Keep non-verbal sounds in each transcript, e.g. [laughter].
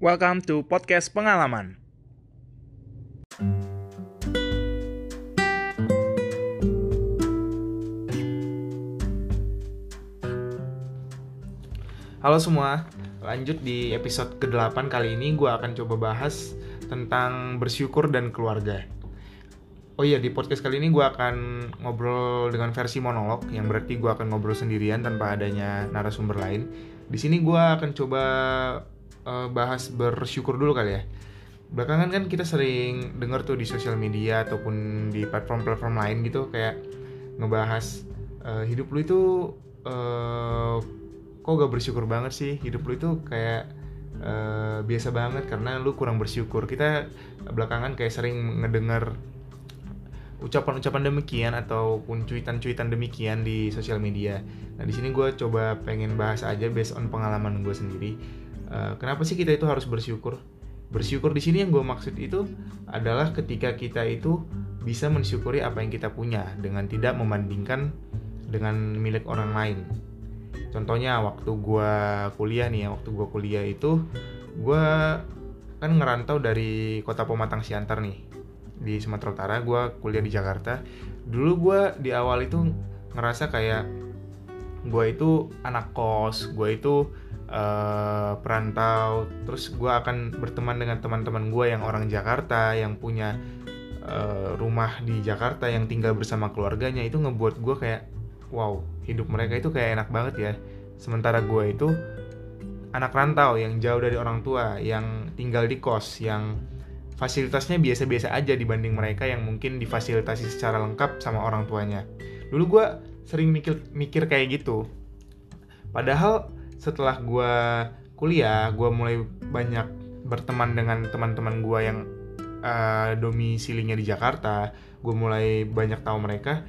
Welcome to podcast pengalaman. Halo semua, lanjut di episode ke-8 kali ini gue akan coba bahas tentang bersyukur dan keluarga. Oh iya, di podcast kali ini gue akan ngobrol dengan versi monolog, yang berarti gue akan ngobrol sendirian tanpa adanya narasumber lain. Di sini gue akan coba uh, bahas bersyukur dulu kali ya. Belakangan kan kita sering dengar tuh di sosial media ataupun di platform-platform lain gitu kayak ngebahas uh, hidup lu itu uh, kok gak bersyukur banget sih hidup lu itu kayak uh, biasa banget karena lu kurang bersyukur kita belakangan kayak sering ngedengar ucapan-ucapan demikian ataupun cuitan-cuitan demikian di sosial media. Nah di sini gue coba pengen bahas aja based on pengalaman gue sendiri. Uh, kenapa sih kita itu harus bersyukur? Bersyukur di sini yang gue maksud itu adalah ketika kita itu bisa mensyukuri apa yang kita punya dengan tidak membandingkan dengan milik orang lain. Contohnya waktu gue kuliah nih ya waktu gue kuliah itu gue kan ngerantau dari kota Pematang Siantar nih di Sumatera Utara. Gue kuliah di Jakarta. Dulu gue di awal itu ngerasa kayak gue itu anak kos gue itu uh, perantau. Terus gue akan berteman dengan teman-teman gue yang orang Jakarta yang punya uh, rumah di Jakarta yang tinggal bersama keluarganya. Itu ngebuat gue kayak wow hidup mereka itu kayak enak banget ya. Sementara gue itu anak rantau yang jauh dari orang tua yang tinggal di kos yang fasilitasnya biasa-biasa aja dibanding mereka yang mungkin difasilitasi secara lengkap sama orang tuanya. Dulu gue sering mikir mikir kayak gitu. Padahal setelah gue kuliah gue mulai banyak berteman dengan teman-teman gue yang uh, domisilinya di Jakarta. Gue mulai banyak tahu mereka.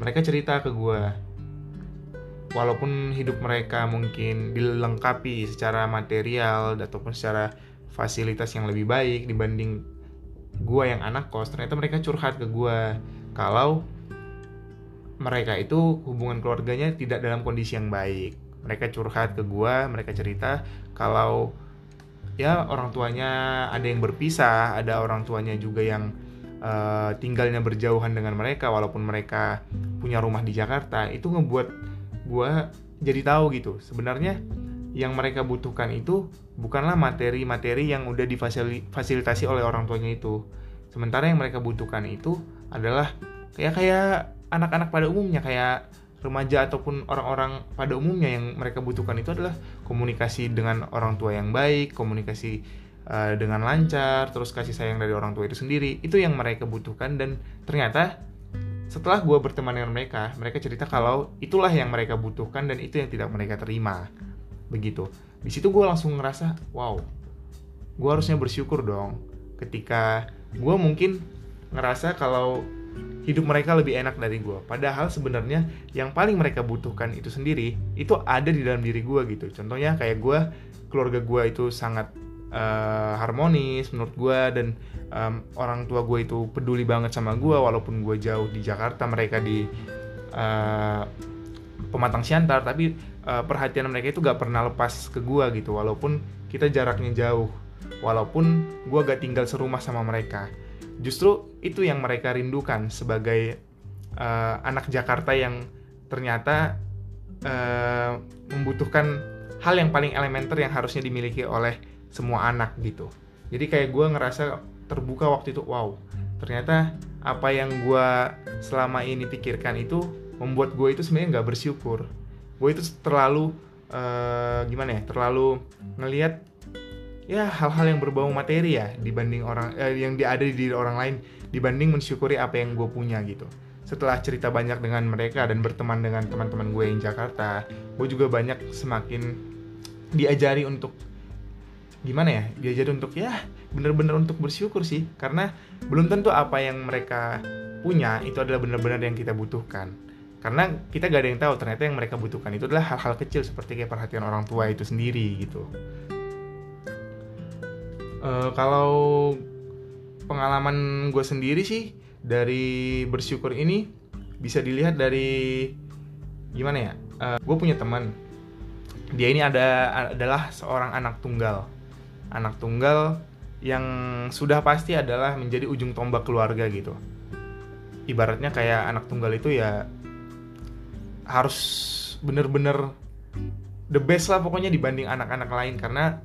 Mereka cerita ke gue walaupun hidup mereka mungkin dilengkapi secara material ataupun secara fasilitas yang lebih baik dibanding gue yang anak kos ternyata mereka curhat ke gue kalau mereka itu hubungan keluarganya tidak dalam kondisi yang baik mereka curhat ke gue mereka cerita kalau ya orang tuanya ada yang berpisah ada orang tuanya juga yang uh, tinggalnya berjauhan dengan mereka walaupun mereka punya rumah di Jakarta itu ngebuat gue jadi tahu gitu. Sebenarnya yang mereka butuhkan itu bukanlah materi-materi yang udah difasilitasi oleh orang tuanya itu. Sementara yang mereka butuhkan itu adalah kayak kayak anak-anak pada umumnya kayak remaja ataupun orang-orang pada umumnya yang mereka butuhkan itu adalah komunikasi dengan orang tua yang baik, komunikasi uh, dengan lancar, terus kasih sayang dari orang tua itu sendiri. Itu yang mereka butuhkan dan ternyata setelah gue berteman dengan mereka, mereka cerita kalau itulah yang mereka butuhkan dan itu yang tidak mereka terima. Begitu. Di situ gue langsung ngerasa, wow, gue harusnya bersyukur dong. Ketika gue mungkin ngerasa kalau hidup mereka lebih enak dari gue. Padahal sebenarnya yang paling mereka butuhkan itu sendiri, itu ada di dalam diri gue gitu. Contohnya kayak gue, keluarga gue itu sangat uh, harmonis menurut gue dan um, orang tua gue itu peduli banget sama gue walaupun gue jauh di Jakarta mereka di uh, Pematang Siantar tapi uh, perhatian mereka itu gak pernah lepas ke gue gitu walaupun kita jaraknya jauh walaupun gue gak tinggal serumah sama mereka justru itu yang mereka rindukan sebagai uh, anak Jakarta yang ternyata uh, membutuhkan hal yang paling elementer yang harusnya dimiliki oleh semua anak gitu. Jadi kayak gue ngerasa terbuka waktu itu wow ternyata apa yang gue selama ini pikirkan itu membuat gue itu sebenarnya nggak bersyukur. Gue itu terlalu uh, gimana ya terlalu ngelihat ya hal-hal yang berbau materi ya dibanding orang eh, yang ada di diri orang lain dibanding mensyukuri apa yang gue punya gitu. Setelah cerita banyak dengan mereka dan berteman dengan teman-teman gue yang Jakarta gue juga banyak semakin diajari untuk gimana ya diajar untuk ya bener-bener untuk bersyukur sih. Karena belum tentu apa yang mereka punya itu adalah benar-benar yang kita butuhkan. Karena kita gak ada yang tahu ternyata yang mereka butuhkan itu adalah hal-hal kecil seperti kayak perhatian orang tua itu sendiri gitu uh, kalau pengalaman gue sendiri sih dari bersyukur ini bisa dilihat dari gimana ya? Uh, eh, gue punya teman. Dia ini ada adalah seorang anak tunggal. Anak tunggal yang sudah pasti adalah menjadi ujung tombak keluarga gitu. Ibaratnya kayak anak tunggal itu ya harus bener-bener the best lah pokoknya dibanding anak-anak lain. Karena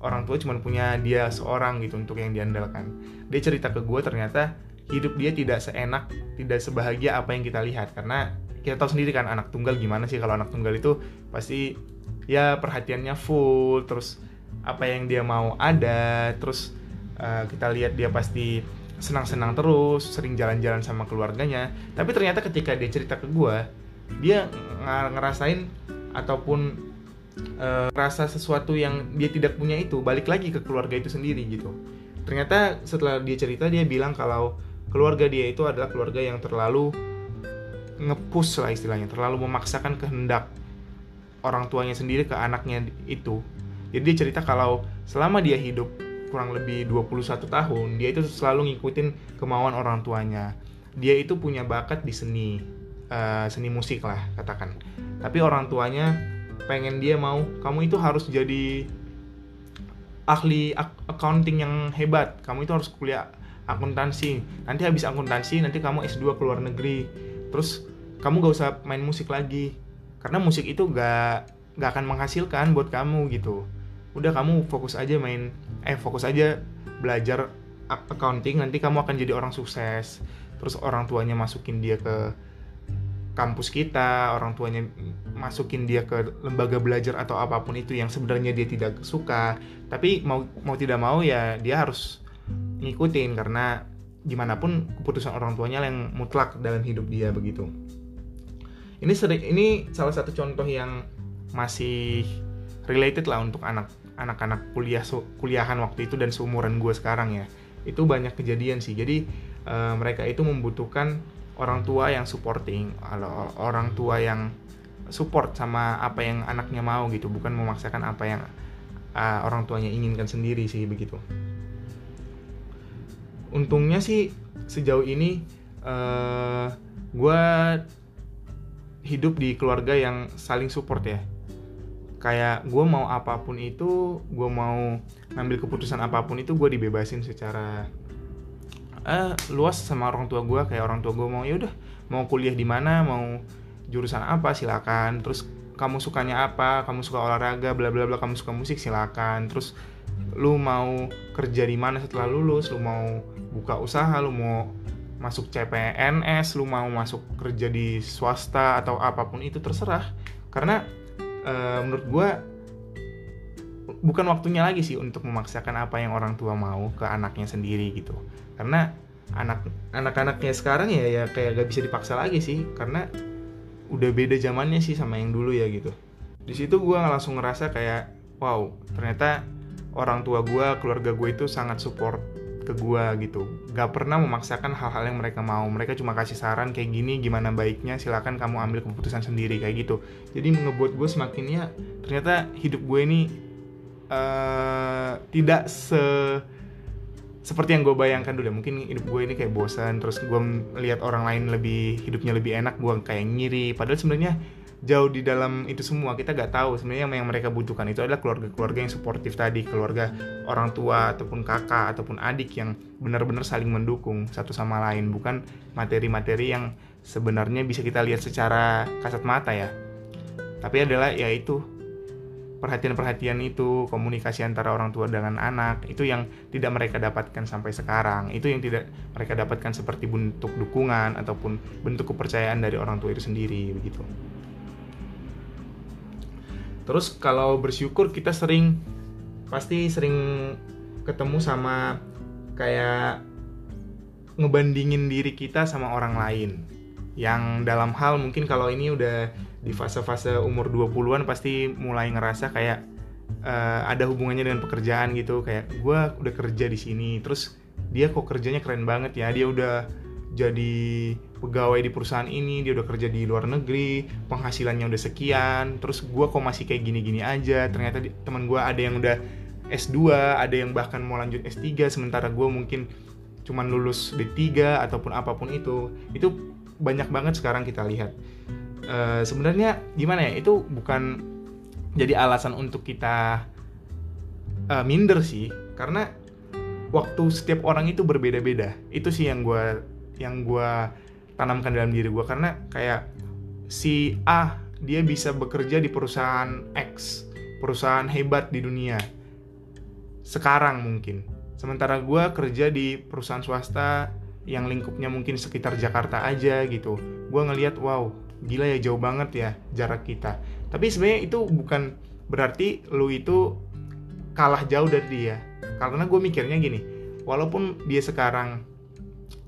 orang tua cuma punya dia seorang gitu untuk yang diandalkan. Dia cerita ke gue ternyata hidup dia tidak seenak tidak sebahagia apa yang kita lihat. Karena kita tahu sendiri kan anak tunggal gimana sih? Kalau anak tunggal itu pasti ya perhatiannya full terus apa yang dia mau ada terus uh, kita lihat dia pasti senang-senang terus sering jalan-jalan sama keluarganya. Tapi ternyata ketika dia cerita ke gue dia ngerasain ataupun uh, rasa sesuatu yang dia tidak punya itu balik lagi ke keluarga itu sendiri gitu ternyata setelah dia cerita dia bilang kalau keluarga dia itu adalah keluarga yang terlalu ngepus lah istilahnya terlalu memaksakan kehendak orang tuanya sendiri ke anaknya itu jadi dia cerita kalau selama dia hidup kurang lebih 21 tahun, dia itu selalu ngikutin kemauan orang tuanya. Dia itu punya bakat di seni, uh, seni musik lah katakan. Tapi orang tuanya pengen dia mau, kamu itu harus jadi ahli accounting yang hebat. Kamu itu harus kuliah akuntansi. Nanti habis akuntansi, nanti kamu S2 ke luar negeri. Terus kamu gak usah main musik lagi. Karena musik itu gak, gak akan menghasilkan buat kamu gitu udah kamu fokus aja main eh fokus aja belajar accounting nanti kamu akan jadi orang sukses terus orang tuanya masukin dia ke kampus kita orang tuanya masukin dia ke lembaga belajar atau apa pun itu yang sebenarnya dia tidak suka. Tapi mau mau tidak mau ya dia harus ngikutin karena gimana pun keputusan orang tuanya yang mutlak dalam hidup dia begitu. Ini sering ini salah satu contoh yang masih related lah untuk anak anak-anak kuliah kuliahan waktu itu dan seumuran gue sekarang ya. Itu banyak kejadian sih. Jadi uh, mereka itu membutuhkan orang tua yang supporting. Orang tua yang support sama apa yang anaknya mau gitu bukan memaksakan apa yang uh, orang tuanya inginkan sendiri sih begitu. Untungnya sih sejauh ini uh, eh, gue hidup di keluarga yang saling support ya. Kayak gue mau apa pun itu gue mau ngambil keputusan apa pun itu gue dibebasin secara uh, luas sama orang tua gue kayak orang tua gue mau ya udah mau kuliah di mana mau jurusan apa silakan. Terus kamu sukanya apa? Kamu suka olahraga bla bla bla. Kamu suka musik silakan. Terus lu mau kerja di mana setelah lulus? Lu mau buka usaha? Lu mau masuk CPNS lu mau masuk kerja di swasta atau apa pun itu terserah. Karena uh, menurut gue bukan waktunya lagi sih untuk memaksakan apa yang orang tua mau ke anaknya sendiri gitu. Karena anak anak-anaknya sekarang ya ya kayak gak bisa dipaksa lagi sih. Karena udah beda zamannya sih sama yang dulu ya gitu. Di situ gue langsung ngerasa kayak wow ternyata orang tua gue keluarga gue itu sangat support ke gue gitu. Gak pernah memaksakan hal-hal yang mereka mau. Mereka cuma kasih saran kayak gini gimana baiknya silakan kamu ambil keputusan sendiri kayak gitu. Jadi ngebuat gue semakin ya ternyata hidup gue ini uh, tidak se seperti yang gue bayangkan dulu ya mungkin hidup gue ini kayak bosan terus gue melihat orang lain lebih hidupnya lebih enak gue kayak ngiri. Padahal sebenarnya jauh di dalam itu semua kita gak tahu sebenarnya yang mereka butuhkan itu adalah keluarga-keluarga yang suportif tadi keluarga orang tua ataupun kakak ataupun adik yang benar-benar saling mendukung satu sama lain bukan materi-materi yang sebenarnya bisa kita lihat secara kasat mata ya. Tapi adalah ya itu perhatian-perhatian itu komunikasi antara orang tua dengan anak itu yang tidak mereka dapatkan sampai sekarang. Itu yang tidak mereka dapatkan seperti bentuk dukungan ataupun bentuk kepercayaan dari orang tua itu sendiri begitu. Terus kalau bersyukur kita sering pasti sering ketemu sama kayak ngebandingin diri kita sama orang lain. Yang dalam hal mungkin kalau ini udah di fase-fase umur 20-an pasti mulai ngerasa kayak uh, ada hubungannya dengan pekerjaan gitu. Kayak gue udah kerja di sini. Terus dia kok kerjanya keren banget ya. Dia udah jadi pegawai di perusahaan ini dia udah kerja di luar negeri penghasilannya udah sekian terus gue kok masih kayak gini-gini aja. Ternyata teman gue ada yang udah S2 ada yang bahkan mau lanjut S3 sementara gue mungkin cuman lulus D3 ataupun apa pun itu. Itu banyak banget sekarang kita lihat uh, sebenarnya gimana ya itu bukan jadi alasan untuk kita uh, minder sih. Karena waktu setiap orang itu berbeda-beda. Itu sih yang gue yang gue tanamkan dalam diri gue karena kayak si A dia bisa bekerja di perusahaan X perusahaan hebat di dunia. Sekarang mungkin. Sementara gue kerja di perusahaan swasta yang lingkupnya mungkin sekitar Jakarta aja gitu. Gue ngelihat wow gila ya jauh banget ya jarak kita. Tapi sebenarnya itu bukan berarti lu itu kalah jauh dari dia. Karena gue mikirnya gini walaupun dia sekarang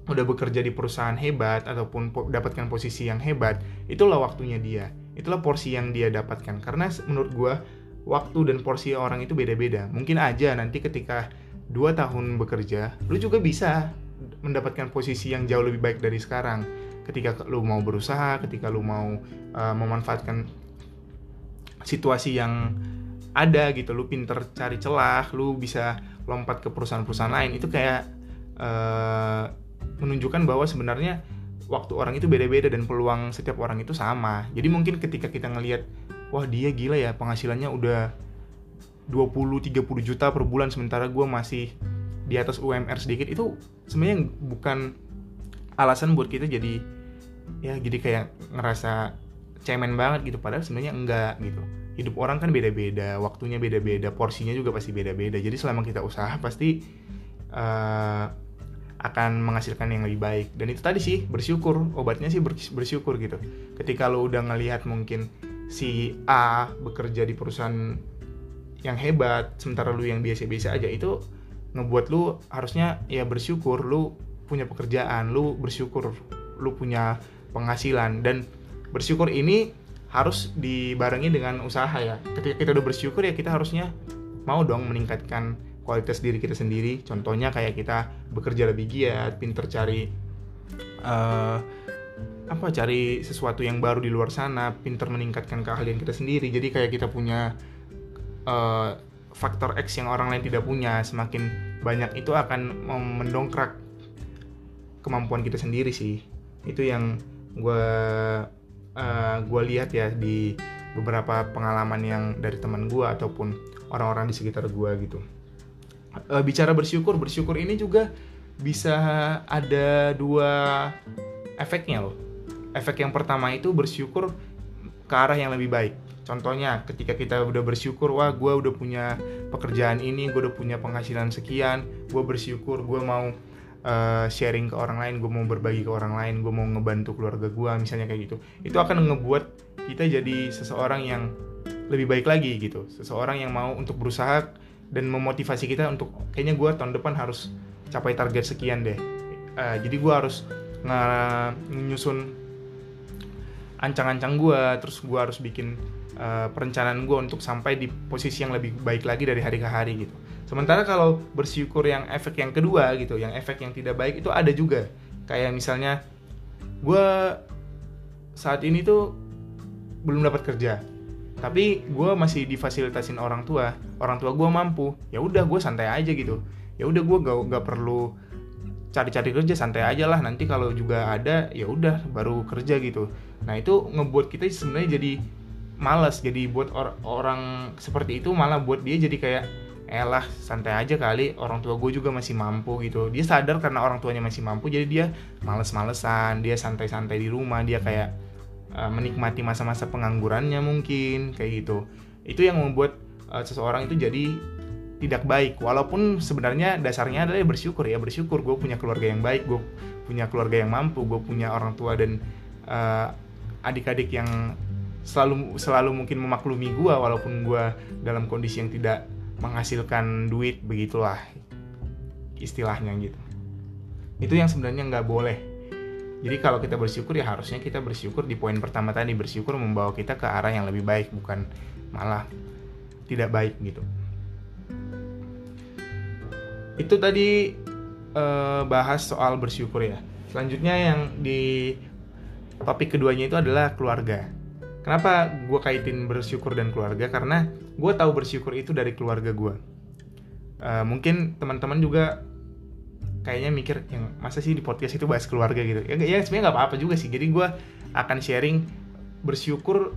udah bekerja di perusahaan hebat ataupun po dapatkan posisi yang hebat itulah waktunya dia. Itulah porsi yang dia dapatkan. Karena menurut gue waktu dan porsi orang itu beda-beda. Mungkin aja nanti ketika dua tahun bekerja lu juga bisa mendapatkan posisi yang jauh lebih baik dari sekarang ketika lu mau berusaha ketika lu mau uh, memanfaatkan situasi yang ada gitu lu pinter cari celah lu bisa lompat ke perusahaan-perusahaan lain itu kayak uh, menunjukkan bahwa sebenarnya waktu orang itu beda-beda dan peluang setiap orang itu sama. Jadi mungkin ketika kita ngelihat wah dia gila ya penghasilannya udah 20-30 juta per bulan sementara gue masih di atas UMR sedikit itu sebenarnya bukan alasan buat kita jadi ya jadi kayak ngerasa cemen banget gitu. Padahal sebenarnya enggak gitu. Hidup orang kan beda-beda waktunya beda-beda porsinya juga pasti beda-beda. Jadi selama kita usaha pasti uh, akan menghasilkan yang lebih baik. Dan itu tadi sih bersyukur. Obatnya sih bersyukur gitu. Ketika lo udah ngelihat mungkin si A bekerja di perusahaan yang hebat sementara lu yang biasa-biasa aja itu ngebuat lu harusnya ya bersyukur. Lu punya pekerjaan lu bersyukur. Lu punya penghasilan. Dan bersyukur ini harus dibarengi dengan usaha ya. Ketika kita udah bersyukur ya kita harusnya mau dong meningkatkan kualitas diri kita sendiri. Contohnya kayak kita bekerja lebih giat pinter cari uh, apa cari sesuatu yang baru di luar sana pinter meningkatkan keahlian kita sendiri. Jadi kayak kita punya uh, faktor X yang orang lain tidak punya semakin banyak itu akan mendongkrak kemampuan kita sendiri sih. Itu yang gue uh, gue lihat ya di beberapa pengalaman yang dari teman gue ataupun orang-orang di sekitar gue gitu. Uh, bicara bersyukur bersyukur ini juga bisa ada dua efeknya loh. Efek yang pertama itu bersyukur ke arah yang lebih baik. Contohnya ketika kita udah bersyukur wah gue udah punya pekerjaan ini gue udah punya penghasilan sekian gue bersyukur gue mau uh, sharing ke orang lain gue mau berbagi ke orang lain gue mau ngebantu keluarga gue misalnya kayak gitu. Itu akan ngebuat kita jadi seseorang yang lebih baik lagi gitu. Seseorang yang mau untuk berusaha dan memotivasi kita untuk kayaknya gue tahun depan harus capai target sekian deh. Uh, jadi gue harus nyusun ancang-ancang gue terus gue harus bikin uh, perencanaan gue untuk sampai di posisi yang lebih baik lagi dari hari ke hari gitu. Sementara kalau bersyukur yang efek yang kedua gitu yang efek yang tidak baik itu ada juga. Kayak misalnya gue saat ini tuh belum dapat kerja tapi gue masih difasilitasin orang tua. Orang tua gue mampu. Ya udah gue santai aja gitu. Ya udah gue gak, gak perlu cari-cari kerja santai aja lah. Nanti kalau juga ada ya udah baru kerja gitu. Nah itu ngebuat kita sebenarnya jadi malas jadi buat or orang seperti itu malah buat dia jadi kayak elah santai aja kali. Orang tua gue juga masih mampu gitu. Dia sadar karena orang tuanya masih mampu jadi dia males-malesan. Dia santai-santai di rumah. Dia kayak uh, menikmati masa-masa penganggurannya mungkin kayak gitu. Itu yang membuat uh, seseorang itu jadi tidak baik. Walaupun sebenarnya dasarnya adalah bersyukur ya bersyukur. Gue punya keluarga yang baik gue punya keluarga yang mampu gue punya orang tua dan uh, adik-adik yang selalu selalu mungkin memaklumi gue walaupun gue dalam kondisi yang tidak menghasilkan duit begitulah istilahnya gitu. Itu yang sebenarnya nggak boleh. Jadi kalau kita bersyukur ya harusnya kita bersyukur di poin pertama tadi bersyukur membawa kita ke arah yang lebih baik bukan malah tidak baik gitu itu tadi uh, bahas soal bersyukur ya. Selanjutnya yang di topik keduanya itu adalah keluarga. Kenapa gue kaitin bersyukur dan keluarga? Karena gue tahu bersyukur itu dari keluarga gue uh, mungkin teman-teman juga kayaknya mikir yang masa sih di podcast itu bahas keluarga? gitu. Ya, ya sebenarnya nggak apa-apa juga sih. Jadi gue akan sharing bersyukur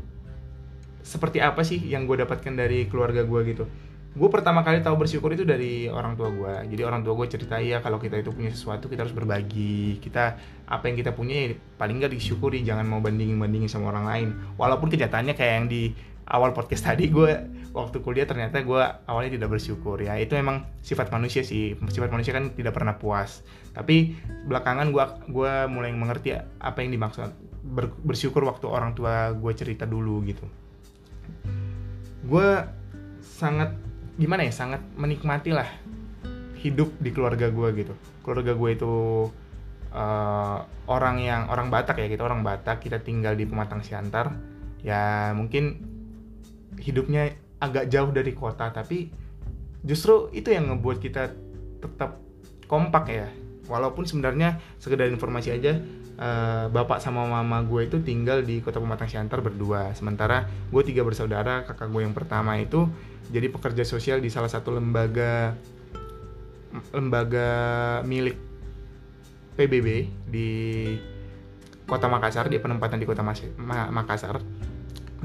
seperti apa sih yang gue dapatkan dari keluarga gue gitu gue pertama kali tahu bersyukur itu dari orang tua gue jadi orang tua gue cerita ya kalau kita itu punya sesuatu kita harus berbagi. Kita apa yang kita punya ya paling nggak disyukuri jangan mau bandingin bandingin sama orang lain. Walaupun kenyataannya kayak yang di awal podcast [laughs] tadi gue waktu kuliah ternyata gue awalnya tidak bersyukur. Ya itu emang sifat manusia sih. Sifat manusia kan tidak pernah puas. Tapi belakangan gue gue mulai mengerti apa yang dimaksud ber, bersyukur waktu orang tua gue cerita dulu gitu. Gue sangat gimana ya sangat menikmati lah hidup di keluarga gue gitu. Keluarga gue itu uh, orang yang orang Batak ya kita orang Batak. Kita tinggal di Pematang Siantar. Ya mungkin hidupnya agak jauh dari kota tapi justru itu yang ngebuat kita tetap kompak ya. Walaupun sebenarnya sekedar informasi aja uh, bapak sama mama gue itu tinggal di kota Pematang Siantar berdua sementara gue tiga bersaudara kakak gue yang pertama itu jadi pekerja sosial di salah satu lembaga lembaga milik PBB di Kota Makassar, dia penempatan di Kota Makassar.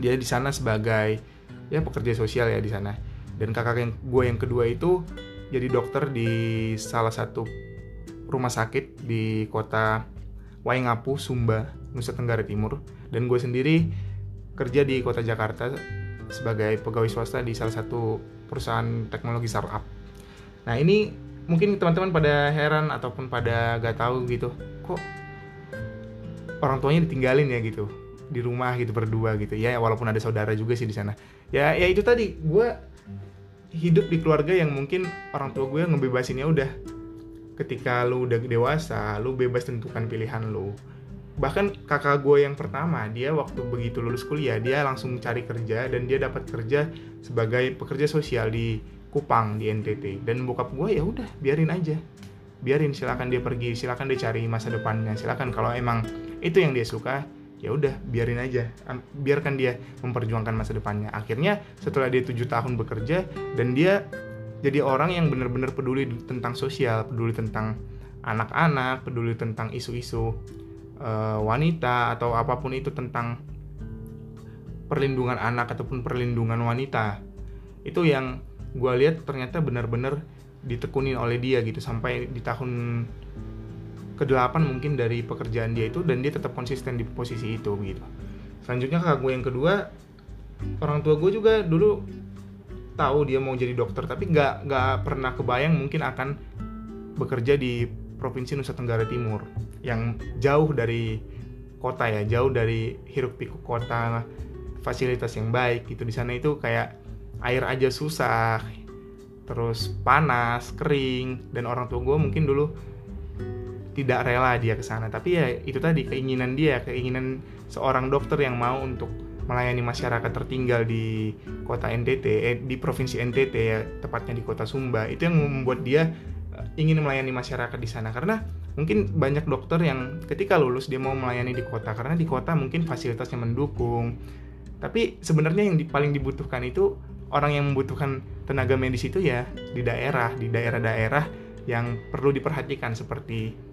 Dia di sana sebagai ya pekerja sosial ya di sana. Dan kakak yang gue yang kedua itu jadi dokter di salah satu rumah sakit di kota Waingapu, Sumba, Nusa Tenggara Timur. Dan gue sendiri kerja di kota Jakarta sebagai pegawai swasta di salah satu perusahaan teknologi startup. Nah ini mungkin teman-teman pada heran ataupun pada gak tahu gitu, kok orang tuanya ditinggalin ya gitu di rumah gitu berdua gitu ya walaupun ada saudara juga sih di sana ya ya itu tadi gue hidup di keluarga yang mungkin orang tua gue ngebebasinnya udah ketika lu udah dewasa lu bebas tentukan pilihan lu. Bahkan kakak gue yang pertama dia waktu begitu lulus kuliah dia langsung cari kerja dan dia dapat kerja sebagai pekerja sosial di Kupang di NTT dan bokap gue ya udah biarin aja. Biarin silakan dia pergi silakan dia cari masa depannya. Silakan kalau emang itu yang dia suka ya udah biarin aja. Biarkan dia memperjuangkan masa depannya. Akhirnya setelah dia tujuh tahun bekerja dan dia jadi orang yang benar-benar peduli tentang sosial peduli tentang anak-anak peduli tentang isu-isu uh, wanita atau apa pun itu tentang perlindungan anak ataupun perlindungan wanita itu yang gue lihat ternyata benar-benar ditekunin oleh dia gitu sampai di tahun ke-8 mungkin dari pekerjaan dia itu dan dia tetap konsisten di posisi itu gitu. Selanjutnya kakak gue yang kedua orang tua gue juga dulu tahu dia mau jadi dokter tapi nggak nggak pernah kebayang mungkin akan bekerja di provinsi Nusa Tenggara Timur yang jauh dari kota ya jauh dari hiruk pikuk kota fasilitas yang baik gitu. Di sana itu kayak air aja susah terus panas kering dan orang tua gue mungkin dulu tidak rela dia ke sana. Tapi ya itu tadi keinginan dia keinginan seorang dokter yang mau untuk melayani masyarakat tertinggal di kota NTT eh, di provinsi NTT ya tepatnya di kota Sumba. Itu yang membuat dia ingin melayani masyarakat di sana. Karena mungkin banyak dokter yang ketika lulus dia mau melayani di kota. Karena di kota mungkin fasilitasnya mendukung. Tapi sebenarnya yang paling dibutuhkan itu orang yang membutuhkan tenaga medis itu ya di daerah di daerah-daerah yang perlu diperhatikan. Seperti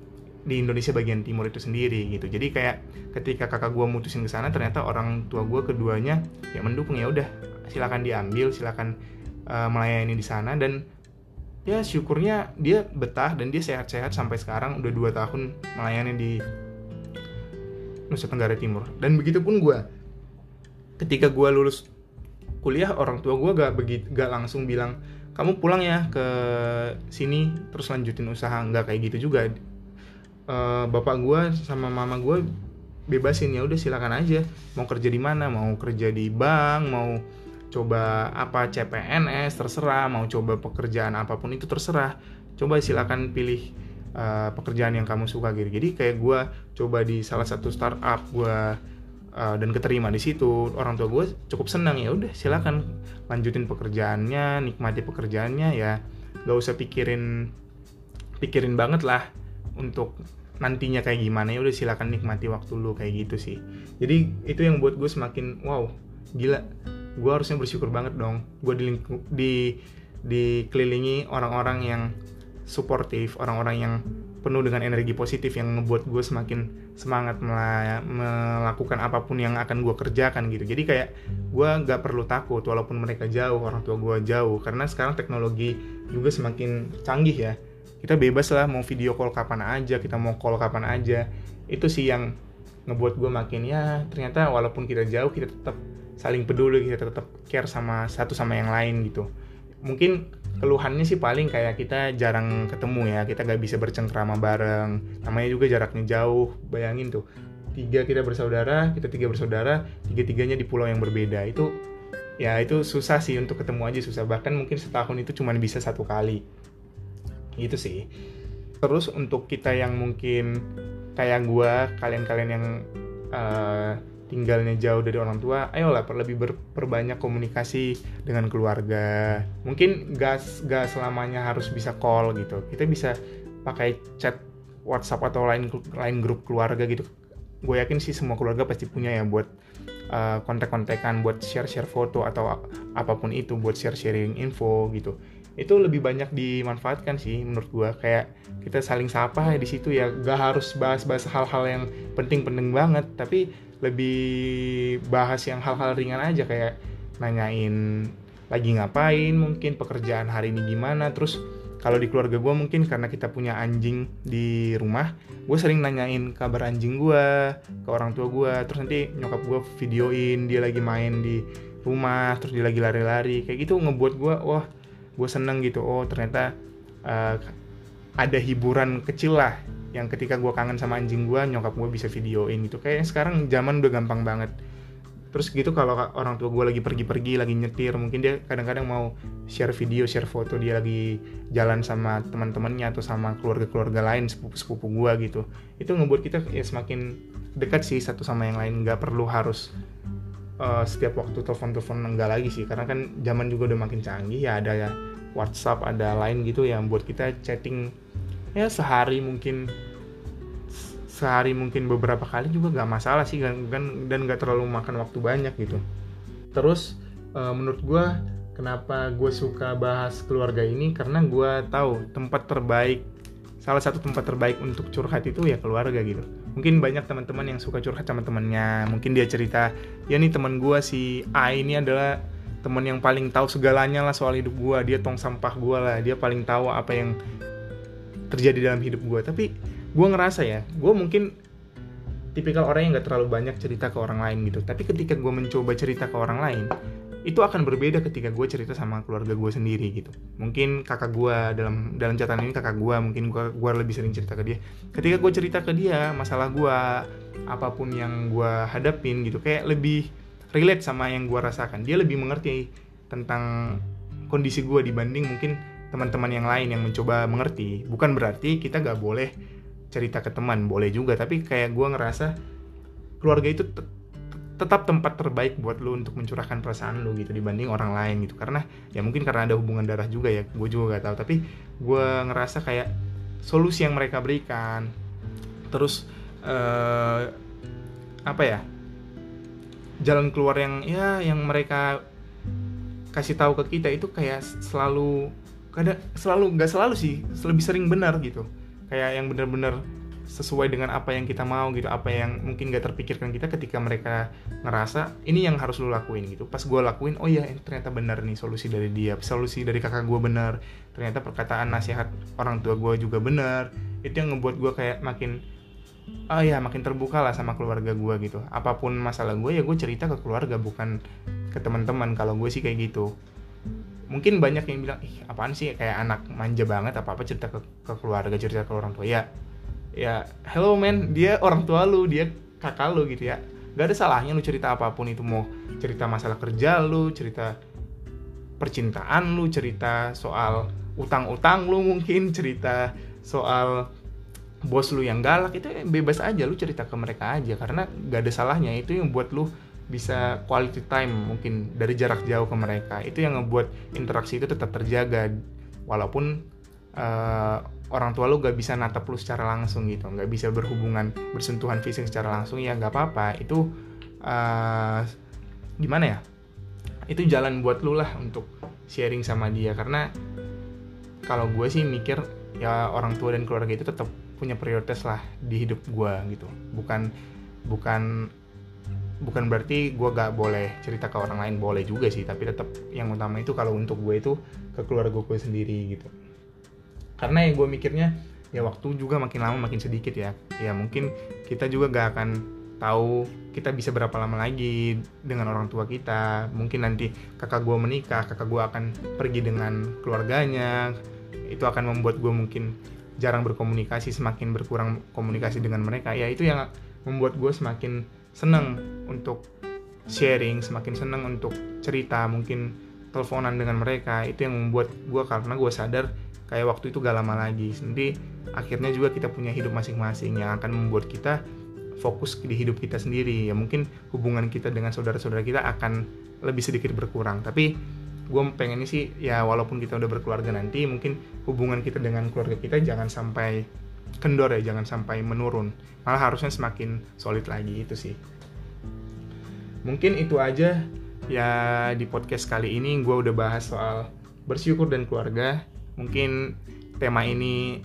di Indonesia bagian timur itu sendiri gitu. Jadi kayak ketika kakak gue mutusin ke sana ternyata orang tua gue keduanya ya mendukung ya udah silakan diambil silakan uh, melayani di sana. Dan ya syukurnya dia betah dan dia sehat-sehat sampai sekarang udah dua tahun melayani di Nusa Tenggara Timur. Dan begitu pun gue ketika gue lulus kuliah orang tua gue gak begitu gak langsung bilang kamu pulang ya ke sini terus lanjutin usaha. Nggak kayak gitu juga uh, bapak gue sama mama gue bebasin ya udah silakan aja. Mau kerja di mana? Mau kerja di bank mau coba apa CPNS terserah. Mau coba pekerjaan apa pun itu terserah. Coba silakan pilih uh, pekerjaan yang kamu suka gitu. Jadi kayak gue coba di salah satu startup gue uh, dan keterima di situ. Orang tua gue cukup senang ya udah silakan lanjutin pekerjaannya nikmati pekerjaannya ya. Gak usah pikirin pikirin banget lah untuk nantinya kayak gimana ya udah silakan nikmati waktu lu kayak gitu sih. Jadi itu yang buat gue semakin wow gila. Gue harusnya bersyukur banget dong. Gue di di dikelilingi orang-orang yang suportif orang-orang yang penuh dengan energi positif yang ngebuat gue semakin semangat melakukan apa pun yang akan gue kerjakan gitu. Jadi kayak gue nggak perlu takut walaupun mereka jauh orang tua gue jauh. Karena sekarang teknologi juga semakin canggih ya kita bebas lah mau video call kapan aja kita mau call kapan aja. Itu sih yang ngebuat gue makin ya ternyata walaupun kita jauh kita tetap saling peduli kita tetap care sama satu sama yang lain gitu. Mungkin keluhannya sih paling kayak kita jarang ketemu ya. Kita gak bisa bercengkrama bareng. Namanya juga jaraknya jauh bayangin tuh. Tiga kita bersaudara kita tiga bersaudara tiga tiganya di pulau yang berbeda. Itu ya itu susah sih untuk ketemu aja susah. Bahkan mungkin setahun itu cuma bisa satu kali gitu sih terus untuk kita yang mungkin kayak gua kalian-kalian yang uh, tinggalnya jauh dari orang tua, ayolah lebih berperbanyak komunikasi dengan keluarga. Mungkin gas gas selamanya harus bisa call gitu. Kita bisa pakai chat WhatsApp atau lain lain grup keluarga gitu. Gue yakin sih semua keluarga pasti punya ya buat uh, kontak-kontakan, buat share-share foto atau apa pun itu, buat share-sharing info gitu. Itu lebih banyak dimanfaatkan sih menurut gue. Kayak kita saling sapa di situ ya, gak harus bahas-bahas hal-hal yang penting-penting banget, tapi lebih bahas yang hal-hal ringan aja. Kayak nanyain lagi ngapain mungkin pekerjaan hari ini gimana. Terus kalau di keluarga gue mungkin karena kita punya anjing di rumah gue sering nanyain kabar anjing gue ke orang tua gue terus nanti nyokap gue videoin dia lagi main di rumah terus dia lagi lari-lari. Kayak gitu ngebuat gue wah gue seneng gitu oh ternyata uh, ada hiburan kecil lah yang ketika gue kangen sama anjing gue nyokap gue bisa videoin gitu. Kayak sekarang zaman udah gampang banget. Terus gitu kalau orang tua gue lagi pergi-pergi lagi nyetir mungkin dia kadang-kadang mau share video share foto dia lagi jalan sama teman-temannya atau sama keluarga-keluarga lain sepupu-sepupu gue gitu. Itu ngebuat kita ya semakin dekat sih satu sama yang lain nggak perlu harus uh, setiap waktu telepon-telepon enggak lagi sih. Karena kan zaman juga udah makin canggih ya ada ya WhatsApp ada lain gitu yang buat kita chatting ya sehari mungkin sehari mungkin beberapa kali juga gak masalah sih kan dan gak terlalu makan waktu banyak gitu. Terus uh, menurut gue kenapa gue suka bahas keluarga ini? Karena gue tahu tempat terbaik salah satu tempat terbaik untuk curhat itu ya keluarga gitu. Mungkin banyak teman-teman yang suka curhat sama temannya. Mungkin dia cerita ya nih teman gue si A ini adalah teman yang paling tahu segalanya lah soal hidup gue dia tong sampah gue lah. Dia paling tahu apa yang terjadi dalam hidup gue tapi gue ngerasa ya gue mungkin tipikal orang yang gak terlalu banyak cerita ke orang lain gitu. Tapi ketika gue mencoba cerita ke orang lain itu akan berbeda ketika gue cerita sama keluarga gue sendiri gitu. Mungkin kakak gue dalam dalam catatan ini kakak gue mungkin gue gue lebih sering cerita ke dia. Ketika gue cerita ke dia masalah gue apa pun yang gue hadapin gitu kayak lebih relate sama yang gue rasakan. Dia lebih mengerti tentang kondisi gue dibanding mungkin teman-teman yang lain yang mencoba mengerti. Bukan berarti kita gak boleh cerita ke teman boleh juga. Tapi kayak gue ngerasa keluarga itu tetap tempat terbaik buat lo untuk mencurahkan perasaan lo gitu dibanding orang lain gitu. Karena ya mungkin karena ada hubungan darah juga ya gue juga gak tahu. Tapi gue ngerasa kayak solusi yang mereka berikan terus uh, apa ya jalan keluar yang ya yang mereka kasih tahu ke kita itu kayak selalu kadang selalu nggak selalu sih lebih sering benar gitu. Kayak yang benar-benar sesuai dengan apa yang kita mau gitu apa yang mungkin gak terpikirkan kita ketika mereka ngerasa ini yang harus lo lakuin gitu. Pas gue lakuin oh iya ternyata benar nih solusi dari dia solusi dari kakak gue benar. Ternyata perkataan nasihat orang tua gue juga benar. Itu yang ngebuat gue kayak makin oh ya makin terbuka lah sama keluarga gue gitu. Apa pun masalah gue ya gue cerita ke keluarga bukan ke teman-teman. Kalau gue sih kayak gitu. Mungkin banyak yang bilang ih apaan sih? Kayak anak manja banget apa apa cerita ke, ke keluarga cerita ke orang tua. Ya ya hello man dia orang tua lu dia kakak lu gitu ya. Gak ada salahnya lu cerita apa pun itu. Mau cerita masalah kerja lu cerita percintaan lu cerita soal utang-utang lu mungkin cerita soal bos lu yang galak. Itu bebas aja lu cerita ke mereka aja. Karena gak ada salahnya. Itu yang buat lu bisa quality time mungkin dari jarak jauh ke mereka. Itu yang ngebuat interaksi itu tetap terjaga. Walaupun uh, orang tua lu gak bisa natap lu secara langsung gitu nggak bisa berhubungan bersentuhan fisik secara langsung ya nggak apa-apa. Itu uh, gimana ya? Itu jalan buat lu lah untuk sharing sama dia. Karena kalau gue sih mikir ya orang tua dan keluarga itu tetap punya prioritas lah di hidup gue gitu. Bukan bukan bukan berarti gue gak boleh cerita ke orang lain boleh juga sih. Tapi tetap yang utama itu kalau untuk gue itu ke keluarga gue sendiri gitu karena ya gue mikirnya ya waktu juga makin lama makin sedikit ya. Ya mungkin kita juga gak akan tahu kita bisa berapa lama lagi dengan orang tua kita. Mungkin nanti kakak gue menikah kakak gue akan pergi dengan keluarganya. Itu akan membuat gue mungkin jarang berkomunikasi semakin berkurang komunikasi dengan mereka. Ya itu yang membuat gue semakin seneng untuk sharing semakin seneng untuk cerita mungkin teleponan dengan mereka. Itu yang membuat gue karena gue sadar kayak waktu itu gak lama lagi. Nanti akhirnya juga kita punya hidup masing-masing yang akan membuat kita fokus di hidup kita sendiri. Ya mungkin hubungan kita dengan saudara-saudara kita akan lebih sedikit berkurang. Tapi gue pengennya sih ya walaupun kita udah berkeluarga nanti mungkin hubungan kita dengan keluarga kita jangan sampai kendor ya jangan sampai menurun. Malah harusnya semakin solid lagi itu sih. Mungkin itu aja ya di podcast kali ini. Gue udah bahas soal bersyukur dan keluarga mungkin tema ini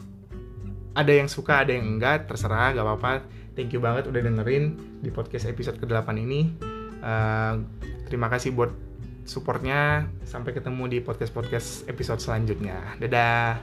ada yang suka ada yang enggak terserah gak apa-apa. Thank you banget udah dengerin di podcast episode ke-8 ini. Uh, terima kasih buat supportnya. Sampai ketemu di podcast podcast episode selanjutnya. Dadah